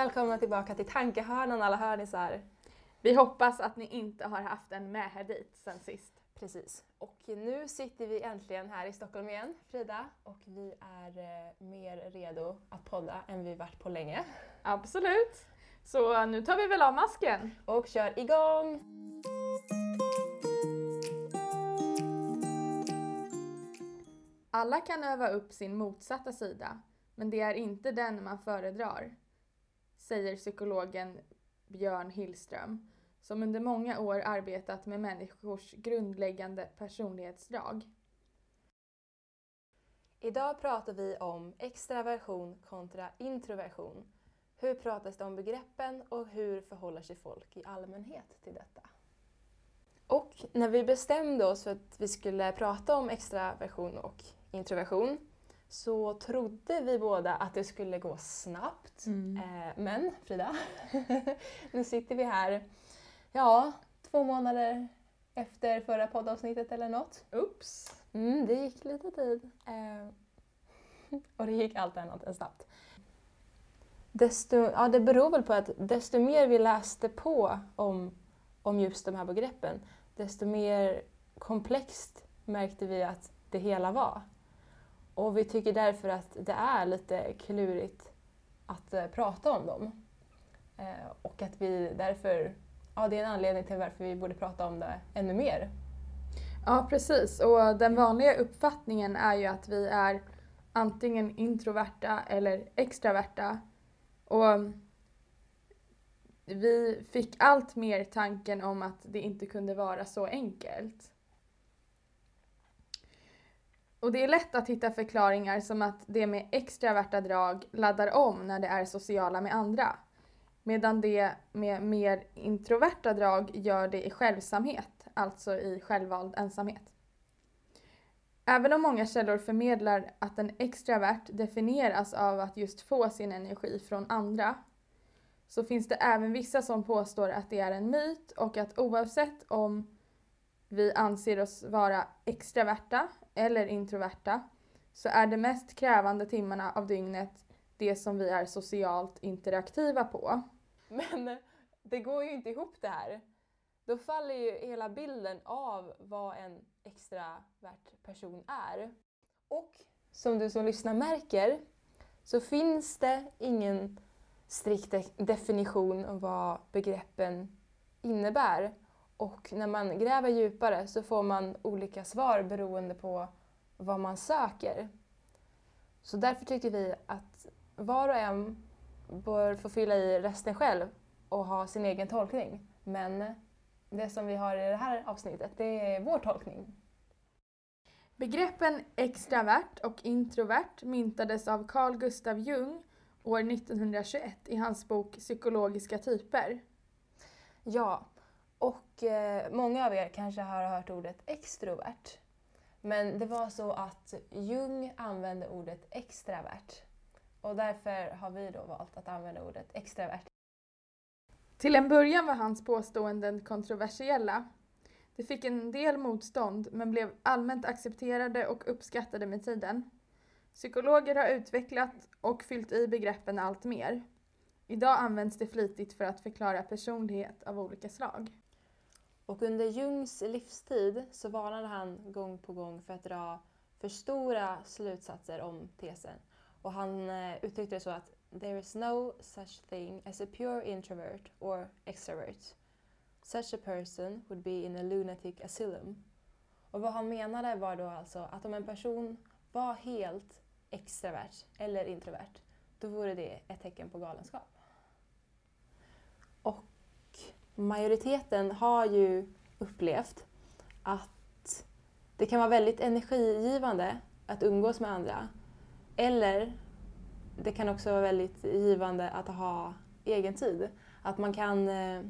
Välkomna tillbaka till Tankehörnan alla hörnisar. Vi hoppas att ni inte har haft en med dit sen sist. Precis. Och nu sitter vi äntligen här i Stockholm igen, Frida, och vi är eh, mer redo att podda än vi varit på länge. Absolut. Så nu tar vi väl av masken. Och kör igång! Alla kan öva upp sin motsatta sida, men det är inte den man föredrar, säger psykologen Björn Hillström, som under många år arbetat med människors grundläggande personlighetsdrag. Idag pratar vi om extraversion kontra introversion. Hur pratas det om begreppen och hur förhåller sig folk i allmänhet till detta? Och när vi bestämde oss för att vi skulle prata om extraversion och introversion så trodde vi båda att det skulle gå snabbt. Mm. Eh, men Frida, nu sitter vi här, ja, två månader efter förra poddavsnittet eller något. Oops! Mm, det gick lite tid. Eh, och det gick allt annat än snabbt. Desto, ja, det beror väl på att desto mer vi läste på om, om just de här begreppen, desto mer komplext märkte vi att det hela var. Och vi tycker därför att det är lite klurigt att eh, prata om dem. Eh, och att vi därför, ja det är en anledning till varför vi borde prata om det ännu mer. Ja, precis. Och den vanliga uppfattningen är ju att vi är antingen introverta eller extraverta. Och vi fick allt mer tanken om att det inte kunde vara så enkelt. Och det är lätt att hitta förklaringar som att det med extraverta drag laddar om när det är sociala med andra. Medan det med mer introverta drag gör det i självsamhet, alltså i självvald ensamhet. Även om många källor förmedlar att en extravert definieras av att just få sin energi från andra så finns det även vissa som påstår att det är en myt och att oavsett om vi anser oss vara extraverta eller introverta så är de mest krävande timmarna av dygnet det som vi är socialt interaktiva på. Men det går ju inte ihop det här. Då faller ju hela bilden av vad en extravert person är. Och som du som lyssnar märker så finns det ingen strikt definition av vad begreppen innebär. Och när man gräver djupare så får man olika svar beroende på vad man söker. Så därför tycker vi att var och en bör få fylla i resten själv och ha sin egen tolkning. Men det som vi har i det här avsnittet, det är vår tolkning. Begreppen extravert och introvert myntades av Carl Gustav Jung år 1921 i hans bok Psykologiska typer. Ja, och eh, många av er kanske har hört ordet extrovert. Men det var så att Jung använde ordet extravert. Och därför har vi då valt att använda ordet extravert. Till en början var hans påståenden kontroversiella. Det fick en del motstånd men blev allmänt accepterade och uppskattade med tiden. Psykologer har utvecklat och fyllt i begreppen allt mer. Idag används det flitigt för att förklara personlighet av olika slag. Och under Jungs livstid så varnade han gång på gång för att dra för stora slutsatser om tesen. Och han eh, uttryckte det så att “There is no such thing as a pure introvert or extrovert. Such a person would be in a lunatic asylum.” Och vad han menade var då alltså att om en person var helt extravert eller introvert, då vore det ett tecken på galenskap. Och majoriteten har ju upplevt att det kan vara väldigt energigivande att umgås med andra. Eller det kan också vara väldigt givande att ha egen tid. Att man kan, eh,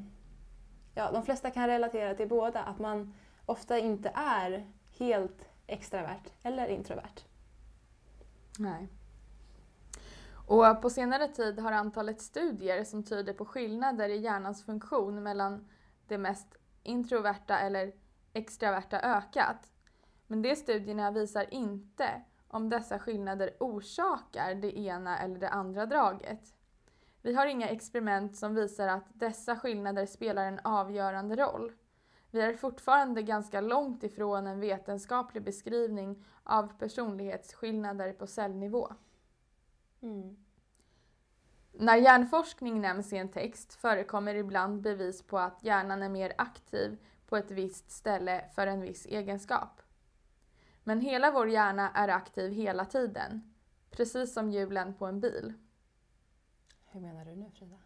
ja de flesta kan relatera till båda, att man ofta inte är helt extravert eller introvert. Nej. Och på senare tid har antalet studier som tyder på skillnader i hjärnans funktion mellan det mest introverta eller extraverta ökat. Men de studierna visar inte om dessa skillnader orsakar det ena eller det andra draget. Vi har inga experiment som visar att dessa skillnader spelar en avgörande roll. Vi är fortfarande ganska långt ifrån en vetenskaplig beskrivning av personlighetsskillnader på cellnivå. Mm. När hjärnforskning nämns i en text förekommer ibland bevis på att hjärnan är mer aktiv på ett visst ställe för en viss egenskap. Men hela vår hjärna är aktiv hela tiden, precis som hjulen på en bil. Hur menar du nu Frida?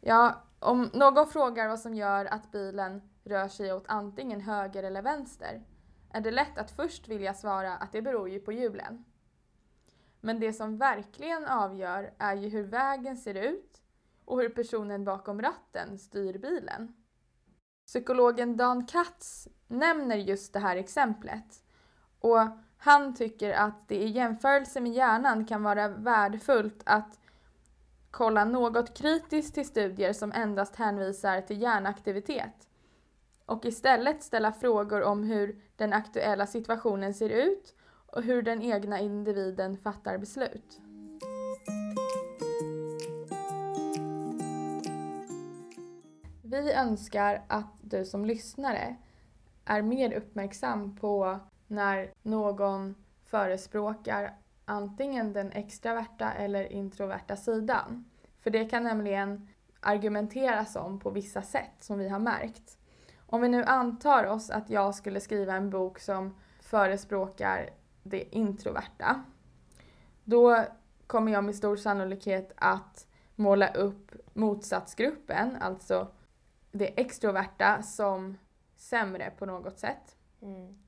Ja, om någon frågar vad som gör att bilen rör sig åt antingen höger eller vänster är det lätt att först vilja svara att det beror ju på hjulen. Men det som verkligen avgör är ju hur vägen ser ut och hur personen bakom ratten styr bilen. Psykologen Dan Katz nämner just det här exemplet och han tycker att det i jämförelse med hjärnan kan vara värdefullt att kolla något kritiskt till studier som endast hänvisar till hjärnaktivitet och istället ställa frågor om hur den aktuella situationen ser ut och hur den egna individen fattar beslut. Vi önskar att du som lyssnare är mer uppmärksam på när någon förespråkar antingen den extraverta eller introverta sidan. För det kan nämligen argumenteras om på vissa sätt som vi har märkt. Om vi nu antar oss att jag skulle skriva en bok som förespråkar det introverta, då kommer jag med stor sannolikhet att måla upp motsatsgruppen, alltså det extroverta, som sämre på något sätt. Mm.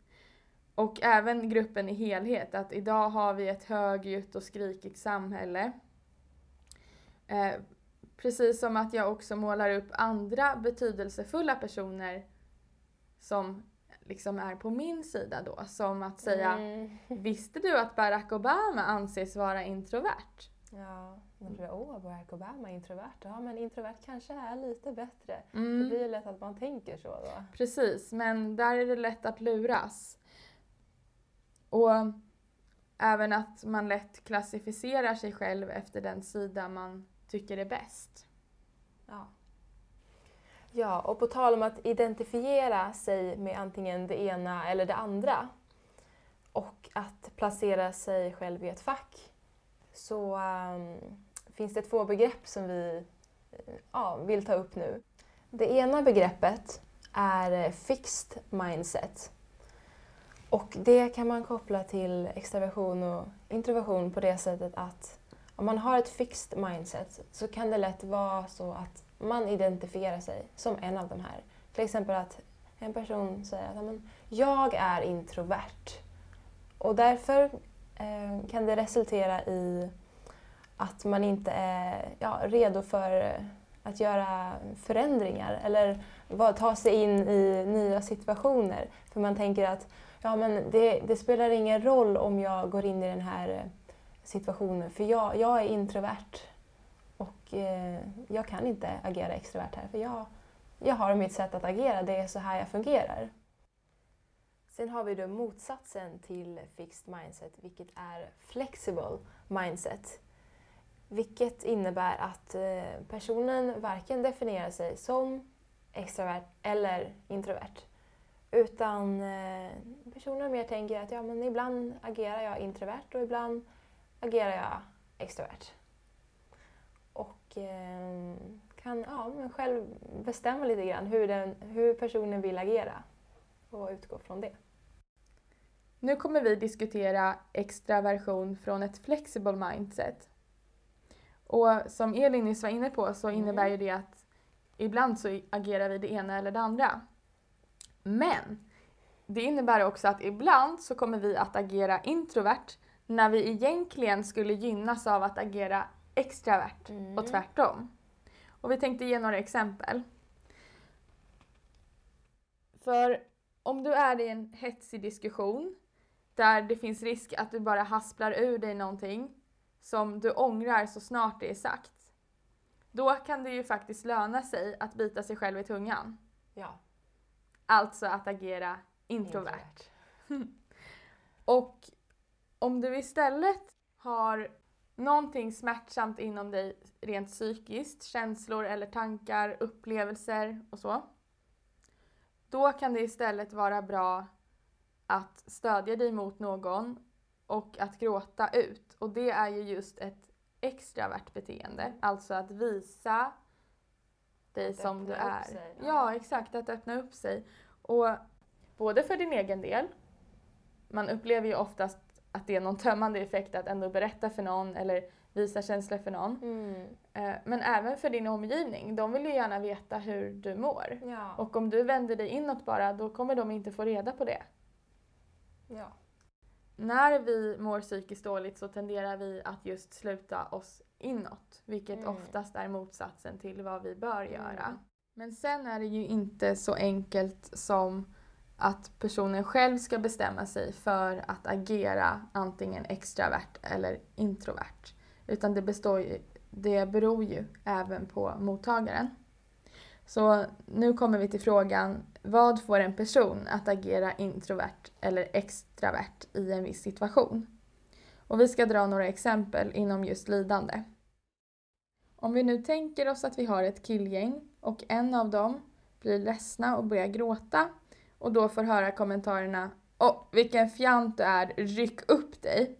Och även gruppen i helhet, att idag har vi ett högljutt och skrikigt samhälle. Eh, precis som att jag också målar upp andra betydelsefulla personer som liksom är på min sida då. Som att säga, Mm. visste du att Barack Obama anses vara introvert? Ja, man tror åh Barack Obama är introvert. Ja, men introvert kanske är lite bättre. Det Mm, blir ju lätt att man tänker så då. precis, men där är det lätt att luras. Och även att man lätt klassificerar sig själv efter den sida man tycker är bäst. Ja. Ja, och på tal om att identifiera sig med antingen det ena eller det andra och att placera sig själv i ett fack så um, finns det två begrepp som vi ja, vill ta upp nu. Det ena begreppet är eh, fixed mindset. Och det kan man koppla till extraversion och introversion på det sättet att om man har ett fixed mindset så kan det lätt vara så att man identifierar sig som en av de här. Till exempel att en person säger att jag är introvert. Och därför eh, kan det resultera i att man inte är ja, redo för att göra förändringar eller ta sig in i nya situationer. För man tänker att ja, men det, det spelar ingen roll om jag går in i den här situationen för jag, jag är introvert eh, jag kan inte agera extrovert här för jag, jag har mitt sätt att agera, det är så här jag fungerar. Sen har vi då motsatsen till fixed mindset vilket är flexible mindset. Vilket innebär att eh, personen varken definierar sig som extrovert eller introvert. Utan eh, personen mer tänker att ja, men ibland agerar jag introvert och ibland agerar jag extrovert. Eh, kan ja, men själv bestämma lite grann hur, den, hur personen vill agera och utgå från det. Nu kommer vi diskutera extraversion från ett flexible mindset. Och som Elin nyss var inne på så Mm. innebär ju det att ibland så agerar vi det ena eller det andra. Men det innebär också att ibland så kommer vi att agera introvert när vi egentligen skulle gynnas av att agera extravert Mm. och tvärtom. Och vi tänkte ge några exempel. För om du är i en hetsig diskussion där det finns risk att du bara hasplar ur dig någonting som du ångrar så snart det är sagt. Då kan det ju faktiskt löna sig att bita sig själv i tungan. Ja, Alltså att agera introvert. Och om du istället har någonting smärtsamt inom dig rent psykiskt, känslor eller tankar, upplevelser och så. Då kan det istället vara bra att stödja dig mot någon och att gråta ut. Och det är ju just ett extravert beteende, alltså att visa dig Att som du är. sig, Ja, ja. exakt, att öppna upp sig. Och både för din egen del, man upplever ju oftast att det är någon tömmande effekt att ändå berätta för någon eller visa känslor för någon. Mm. Eh, Men även för din omgivning, de vill ju gärna veta hur du mår. Ja. Och om du vänder dig inåt bara, då kommer de inte få reda på det. ja. När vi mår psykiskt dåligt så tenderar vi att just sluta oss inåt, vilket Mm. oftast är motsatsen till vad vi bör göra. Mm. Men sen är det ju inte så enkelt som att personen själv ska bestämma sig för att agera antingen extravert eller introvert. Utan det, består ju, det beror ju även på mottagaren. Så nu kommer vi till frågan, vad får en person att agera introvert eller extravert i en viss situation? Och vi ska dra några exempel inom just lidande. Om vi nu tänker oss att vi har ett killgäng och en av dem blir ledsna och börjar gråta och då får höra kommentarerna Åh, vilken fjant du är, ryck upp dig.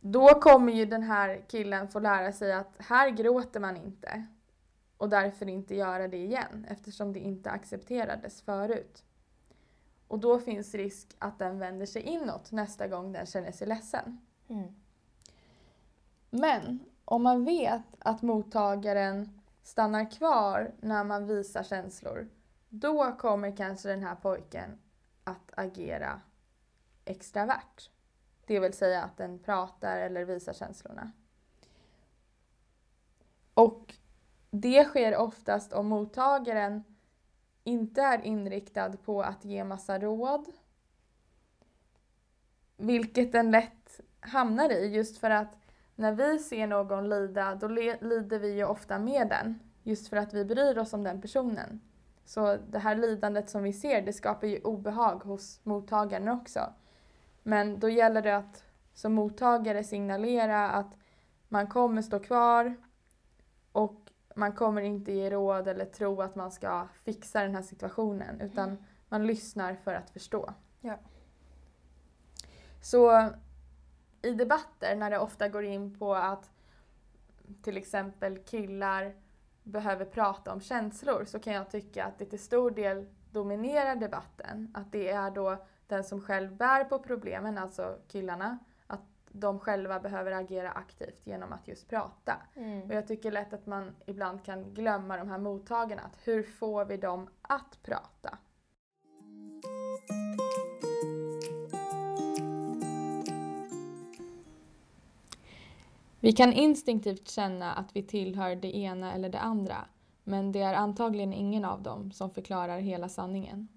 Då kommer ju den här killen få lära sig att här gråter man inte och därför inte göra det igen eftersom det inte accepterades förut. Och då finns risk att den vänder sig inåt nästa gång den känner sig ledsen. Mm. Men om man vet att mottagaren stannar kvar när man visar känslor, då kommer kanske den här pojken att agera extravert. Det vill säga att den pratar eller visar känslorna. Och det sker oftast om mottagaren inte är inriktad på att ge massa råd. Vilket den lätt hamnar i just för att när vi ser någon lida, då lider vi ju ofta med den. Just för att vi bryr oss om den personen. Så det här lidandet som vi ser, det skapar ju obehag hos mottagaren också. Men då gäller det att som mottagare signalera att man kommer stå kvar och man kommer inte ge råd eller tro att man ska fixa den här situationen utan man lyssnar för att förstå. Ja. Så i debatter när det ofta går in på att till exempel killar behöver prata om känslor så kan jag tycka att det till stor del dominerar debatten. Att det är då den som själv bär på problemen, alltså killarna, att de själva behöver agera aktivt genom att just prata. Och Mm. jag tycker lätt att man ibland kan glömma de här mottagarna. Att hur får vi dem att prata? Vi kan instinktivt känna att vi tillhör det ena eller det andra men det är antagligen ingen av dem som förklarar hela sanningen.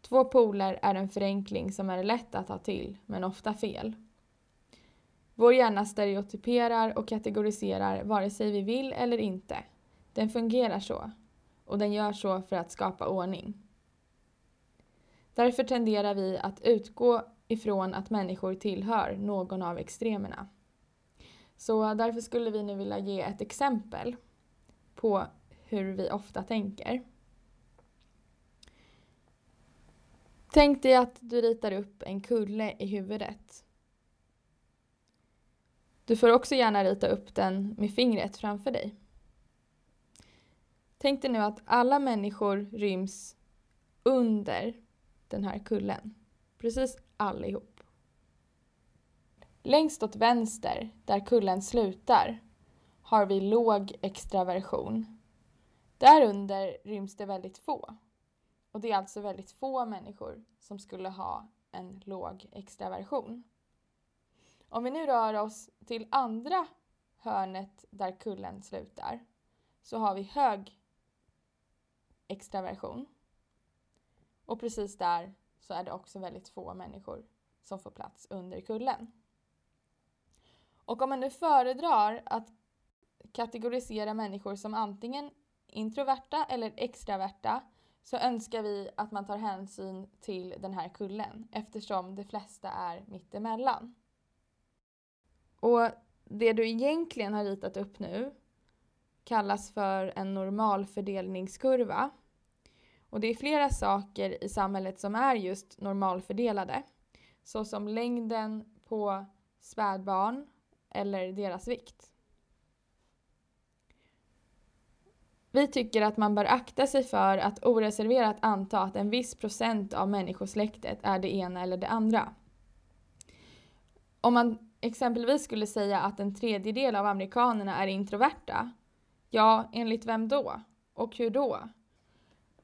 Två poler är en förenkling som är lätt att ta till men ofta fel. Vår hjärna stereotyperar och kategoriserar vare sig vi vill eller inte. Den fungerar så. Och den gör så för att skapa ordning. Därför tenderar vi att utgå ifrån att människor tillhör någon av extremerna. Så därför skulle vi nu vilja ge ett exempel på hur vi ofta tänker. Tänk dig att du ritar upp en kulle i huvudet. Du får också gärna rita upp den med fingret framför dig. Tänk dig nu att alla människor ryms under den här kullen. Precis allihop. Längst åt vänster, där kullen slutar, har vi låg extraversion. Därunder ryms det väldigt få. Och det är alltså väldigt få människor som skulle ha en låg extraversion. Om vi nu rör oss till andra hörnet där kullen slutar så har vi hög extraversion. Och precis där så är det också väldigt få människor som får plats under kullen. Och om man nu föredrar att kategorisera människor som antingen introverta eller extraverta så önskar vi att man tar hänsyn till den här kullen eftersom de flesta är mittemellan. Och det du egentligen har ritat upp nu kallas för en normalfördelningskurva. Och det är flera saker i samhället som är just normalfördelade. Såsom längden på spädbarn eller deras vikt. Vi tycker att man bör akta sig för att oreserverat anta att en viss procent av människosläktet är det ena eller det andra. Om man exempelvis skulle säga att en tredjedel av amerikanerna är introverta, ja, enligt vem då? Och hur då?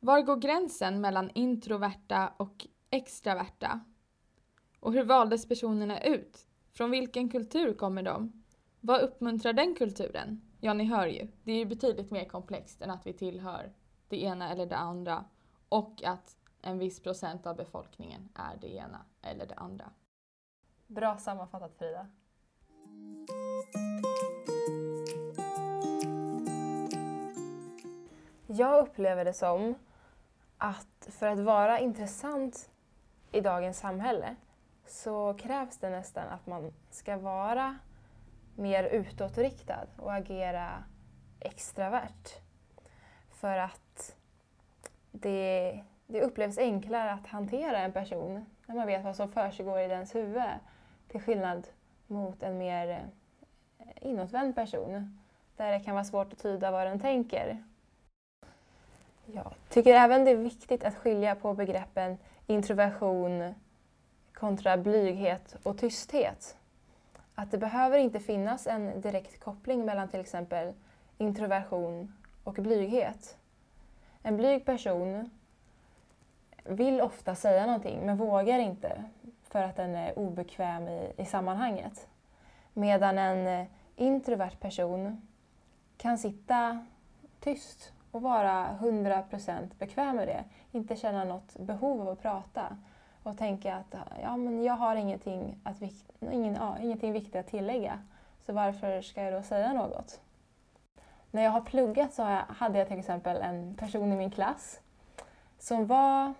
Var går gränsen mellan introverta och extraverta? Och hur valdes personerna ut? Från vilken kultur kommer de? Vad uppmuntrar den kulturen? Ja, ni hör ju. Det är ju betydligt mer komplext än att vi tillhör det ena eller det andra och att en viss procent av befolkningen är det ena eller det andra. Bra sammanfattat Frida. Jag upplever det som att för att vara intressant i dagens samhälle så krävs det nästan att man ska vara mer utåtriktad och agera extravert. För att det, det upplevs enklare att hantera en person när man vet vad som försiggår i dens huvud till skillnad mot en mer eh, inåtvänd person där det kan vara svårt att tyda vad den tänker. Jag tycker även det är viktigt att skilja på begreppen introversion kontra blyghet och tysthet. Att det behöver inte finnas en direkt koppling mellan till exempel introversion och blyghet. En blyg person vill ofta säga någonting men vågar inte för att den är obekväm i, i sammanhanget. Medan en introvert person kan sitta tyst och vara 100% bekväm med det. Inte känna något behov av att prata och tänka att ja, men jag har ingenting, att, ingen, ja, ingenting viktigt att tillägga. Så varför ska jag då säga något? När jag har pluggat så hade jag till exempel en person i min klass som var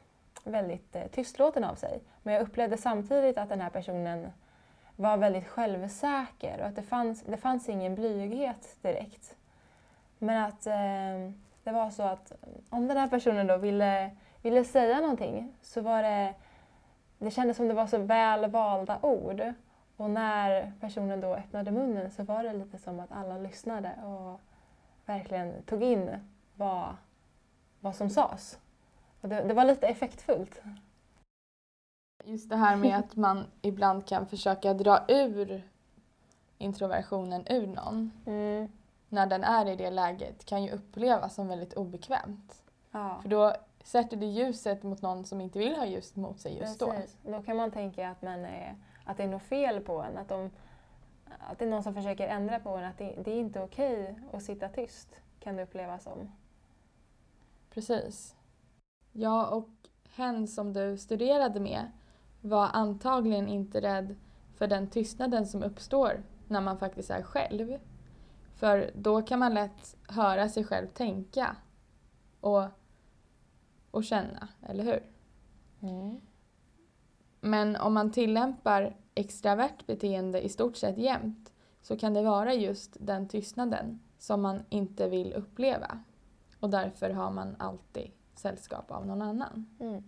väldigt eh, tystlåten av sig. Men jag upplevde samtidigt att den här personen var väldigt självsäker och att det fanns, det fanns ingen blyghet direkt. Men att eh, det var så att om den här personen då ville, ville säga någonting så var det, det kändes som det var så väl valda ord. Och när personen då öppnade munnen så var det lite som att alla lyssnade och verkligen tog in vad, vad som sades. Det, det var lite effektfullt. Just det här med att man ibland kan försöka dra ur introversionen ur någon. Mm. När den är i det läget kan ju upplevas som väldigt obekvämt. Ja. För då sätter det ljuset mot någon som inte vill ha ljus mot sig just Precis. då. Då kan man tänka att, man är, att det är något fel på en. Att, de, att det är någon som försöker ändra på en. Att det, det är inte okej att sitta tyst, kan det upplevas som. Precis. Ja, och hen som du studerade med var antagligen inte rädd för den tystnaden som uppstår när man faktiskt är själv. För då kan man lätt höra sig själv tänka och, och känna, eller hur? Mm. Men om man tillämpar extravert beteende i stort sett jämt så kan det vara just den tystnaden som man inte vill uppleva. Och därför har man alltid sällskap av någon annan. Mm.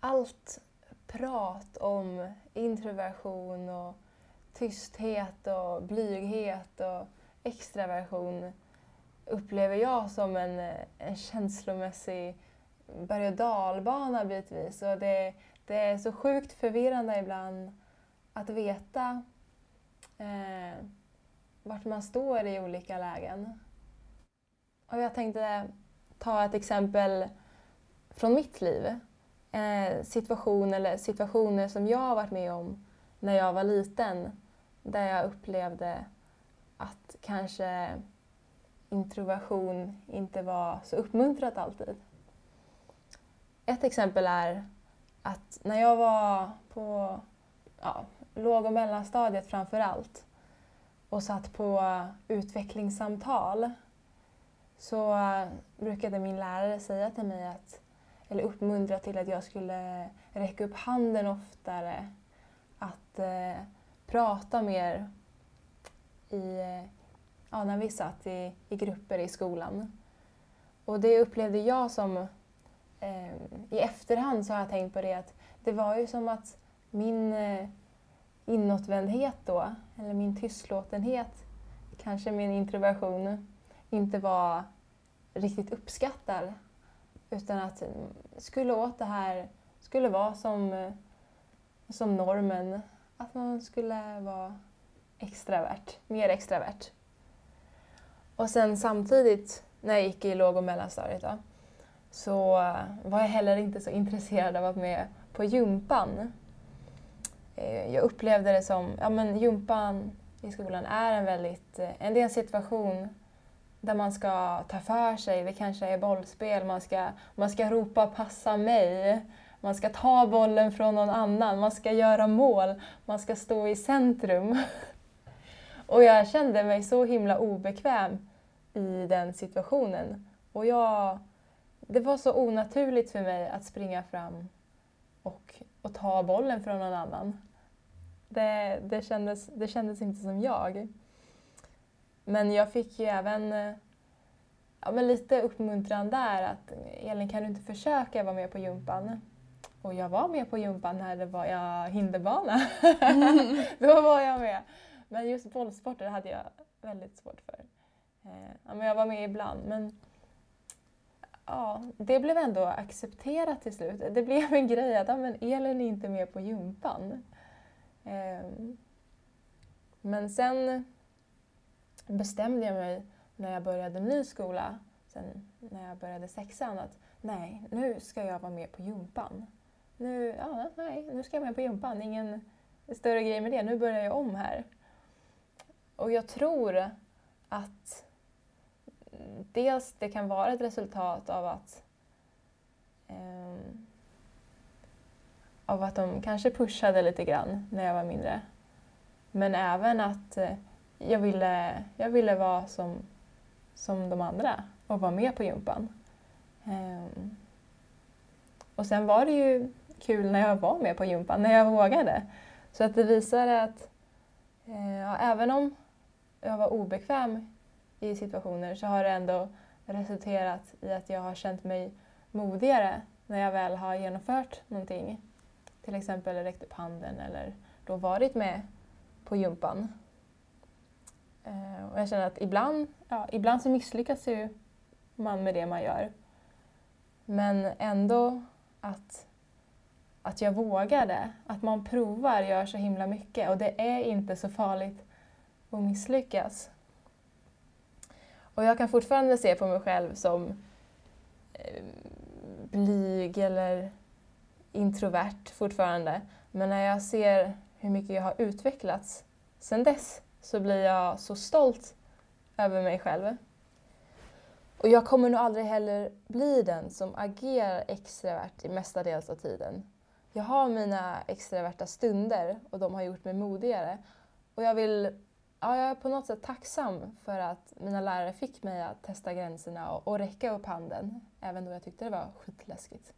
Allt prat om introversion och tysthet och blyghet och extraversion upplever jag som en, en känslomässig berg och dalbana bitvis. Och det, det är så sjukt förvirrande ibland att veta eh, vart man står i olika lägen. Och jag tänkte ta ett exempel från mitt liv. Eh, situation eller situationer som jag har varit med om när jag var liten där jag upplevde att kanske introversion inte var så uppmuntrat alltid. Ett exempel är att när jag var på ja, låg och mellanstadiet framför allt och satt på utvecklingssamtal så brukade min lärare säga till mig att, eller uppmuntra till att jag skulle räcka upp handen oftare, att eh, prata mer i, ja, när vi satt i, i grupper i skolan. Och det upplevde jag som, Eh, i efterhand så har jag tänkt på det att det var ju som att min eh, inåtvändhet då, eller min tystlåtenhet, kanske min introversion, inte var riktigt uppskattad. Utan att mm, skulle åt det här, skulle vara som, eh, som normen, att man skulle vara extravert, mer extravert. Och sen samtidigt när jag gick i låg och mellanstadiet då, så eh, var jag heller inte så intresserad av att vara med på gympan. Eh, jag upplevde det som, ja men gympan i skolan är en väldigt, eh, en del situation där man ska ta för sig, det kanske är bollspel, man ska, man ska ropa passa mig, man ska ta bollen från någon annan, man ska göra mål, man ska stå i centrum. Och jag kände mig så himla obekväm i den situationen. Och jag, det var så onaturligt för mig att springa fram och, och ta bollen från någon annan. Det, det, kändes, det kändes inte som jag. Men jag fick ju även ja, men lite uppmuntran där att Elin kan du inte försöka vara med på gympan? Och jag var med på gympan när det var jag hinderbana. Mm. Då var jag med. Men just bollsporter hade jag väldigt svårt för. Eh, ja, men jag var med ibland men ja, det blev ändå accepterat till slut. Det blev en grej att ja, men Elin är inte med på gympan. Ehm, men sen bestämde jag mig när jag började ny skola, sen när jag började sexan, att nej, nu ska jag vara med på gympan. Nu, ja, nej, nu ska jag med på gympan, ingen större grej med det, nu börjar jag om här. Och jag tror dels det kan vara ett resultat av att um, av att de kanske pushade lite grann när jag var mindre. Men även att eh, jag ville, jag ville vara som, som de andra och vara med på gympan. Um, och sen var det ju kul när jag var med på gympan, när jag vågade. Så att det visade att eh, ja, även om jag var obekväm i situationer så har det ändå resulterat i att jag har känt mig modigare när jag väl har genomfört någonting till exempel räckt upp handen eller då varit med på gympan. Eh, och jag känner att ibland, ja, ibland så misslyckas ju man med det man gör. Men ändå att, att jag vågade, att man provar gör så himla mycket och det är inte så farligt att misslyckas. Och jag kan fortfarande se på mig själv som eh, blyg eller introvert fortfarande. Men när jag ser hur mycket jag har utvecklats sen dess så blir jag så stolt över mig själv. Och jag kommer nog aldrig heller bli den som agerar extravert i mestadels av tiden. Jag har mina extraverta stunder och de har gjort mig modigare. Och jag vill ja, jag är på något sätt tacksam för att mina lärare fick mig att testa gränserna och, och räcka upp handen, även då jag tyckte det var skitläskigt.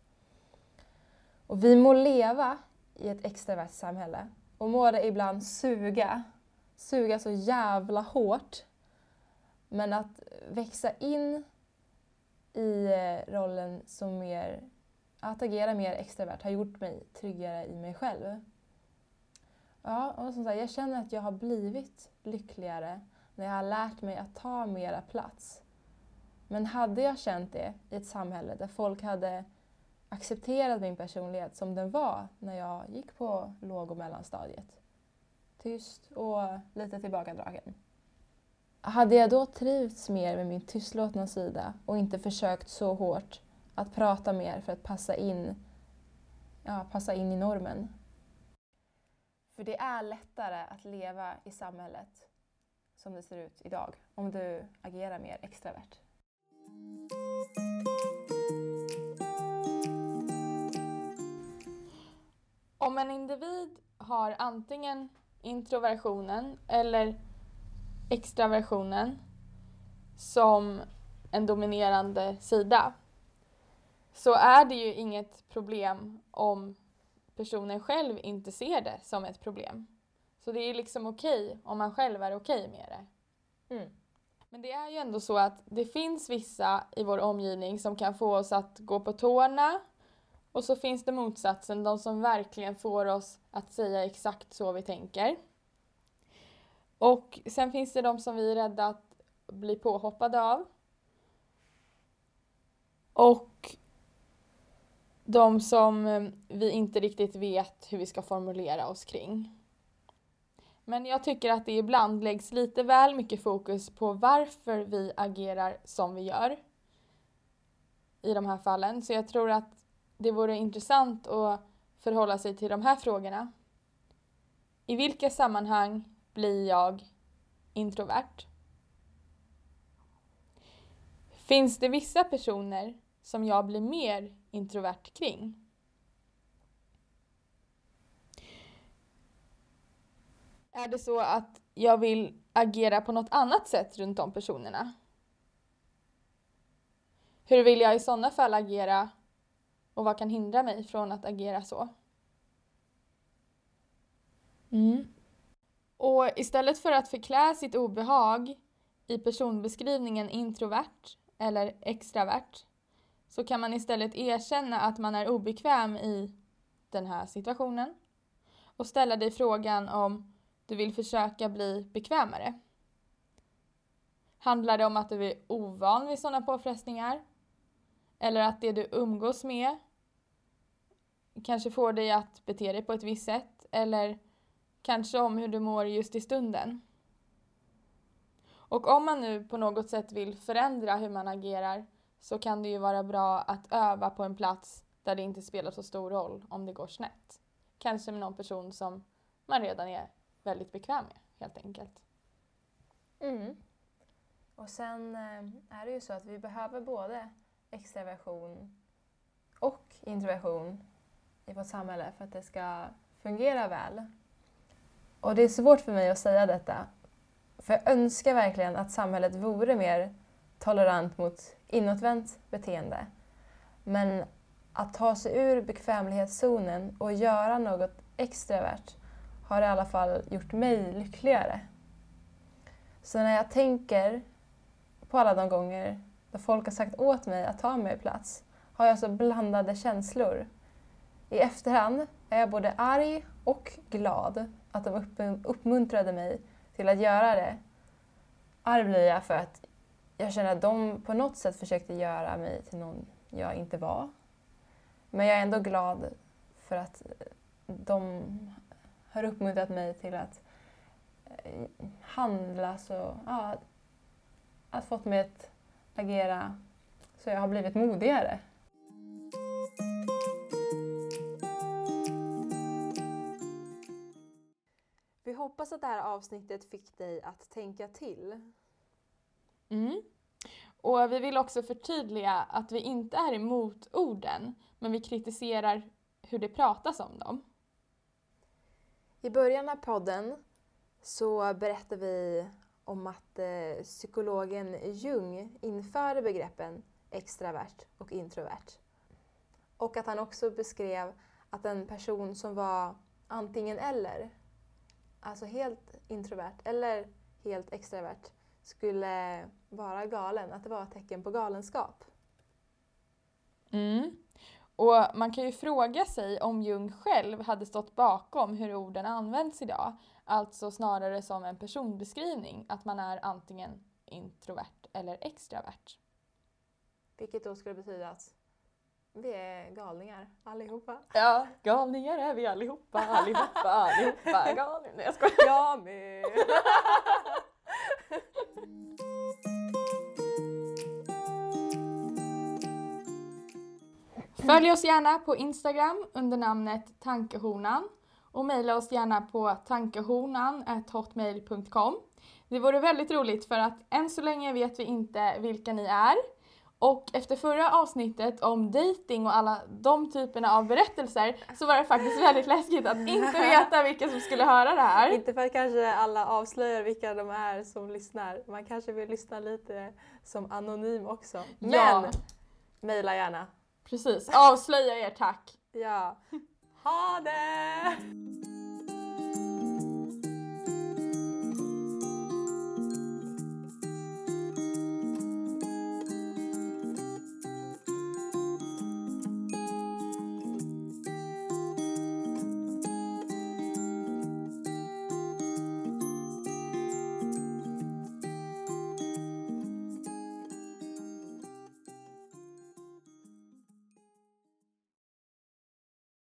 Och vi må leva i ett extravert samhälle och må det ibland suga, suga så jävla hårt. Men att växa in i eh, rollen som mer, att agera mer extravert har gjort mig tryggare i mig själv. Ja, och som sagt, jag känner att jag har blivit lyckligare när jag har lärt mig att ta mera plats. Men hade jag känt det i ett samhälle där folk hade accepterat min personlighet som den var när jag gick på låg och mellanstadiet. Tyst och lite tillbakadragen. Hade jag då trivts mer med min tystlåtna sida och inte försökt så hårt att prata mer för att passa in, ja, passa in i normen? För det är lättare att leva i samhället som det ser ut idag om du agerar mer extravert. Om en individ har antingen introversionen eller extraversionen som en dominerande sida så är det ju inget problem om personen själv inte ser det som ett problem. Så det är liksom okej om man själv är okej med det. Mm. Men det är ju ändå så att det finns vissa i vår omgivning som kan få oss att gå på tårna och så finns det motsatsen, de som verkligen får oss att säga exakt så vi tänker. Och sen finns det de som vi är rädda att bli påhoppade av. Och de som eh, vi inte riktigt vet hur vi ska formulera oss kring. Men jag tycker att det ibland läggs lite väl mycket fokus på varför vi agerar som vi gör i de här fallen. Så jag tror att det vore intressant att förhålla sig till de här frågorna. I vilka sammanhang blir jag introvert? Finns det vissa personer som jag blir mer introvert kring? Är det så att jag vill agera på något annat sätt runt de personerna? Hur vill jag i sådana fall agera och vad kan hindra mig från att agera så? Mm. Och istället för att förklä sitt obehag i personbeskrivningen introvert eller extravert så kan man istället erkänna att man är obekväm i den här situationen och ställa dig frågan om du vill försöka bli bekvämare. Handlar det om att du är ovan vid sådana påfrestningar? Eller att det du umgås med kanske får dig att bete dig på ett visst sätt? Eller kanske om hur du mår just i stunden? Och om man nu på något sätt vill förändra hur man agerar så kan det ju vara bra att öva på en plats där det inte spelar så stor roll om det går snett. Kanske med någon person som man redan är väldigt bekväm med helt enkelt. Mm. Och sen eh, är det ju så att vi behöver både extraversion och introversion i vårt samhälle för att det ska fungera väl. Och det är svårt för mig att säga detta. För jag önskar verkligen att samhället vore mer tolerant mot inåtvänt beteende. Men att ta sig ur bekvämlighetszonen och göra något extravert har i alla fall gjort mig lyckligare. Så när jag tänker på alla de gånger då folk har sagt åt mig att ta mig plats har jag så blandade känslor. I efterhand är jag både arg och glad att de uppmuntrade mig till att göra det. Arg blir jag för att jag känner att de på något sätt försökte göra mig till någon jag inte var. Men jag är ändå glad för att de har uppmuntrat mig till att eh, handla så, ja, att fått mig att agera så jag har blivit modigare. Vi hoppas att det här avsnittet fick dig att tänka till. Mm. Och vi vill också förtydliga att vi inte är emot orden, men vi kritiserar hur det pratas om dem. I början av podden så berättar vi om att eh, psykologen Jung införde begreppen extravert och introvert. Och att han också beskrev att en person som var antingen eller, alltså helt introvert eller helt extravert, skulle vara galen, att det var ett tecken på galenskap. Mm. Och man kan ju fråga sig om Jung själv hade stått bakom hur orden används idag. Alltså snarare som en personbeskrivning, att man är antingen introvert eller extravert. Vilket då skulle betyda att vi är galningar allihopa. Ja, galningar är vi allihopa, allihopa, allihopa, galningar. Nej jag skojar. Jag med! Följ oss gärna på Instagram under namnet Tankehonan och mejla oss gärna på tankehonan.hotmail.com. Det vore väldigt roligt för att än så länge vet vi inte vilka ni är. Och efter förra avsnittet om dating och alla de typerna av berättelser så var det faktiskt väldigt läskigt att inte veta vilka som skulle höra det här. Inte för att kanske alla avslöjar vilka de är som lyssnar. Man kanske vill lyssna lite som anonym också. Men Ja. mejla gärna. Precis, avslöja er tack. Ja. Ha det!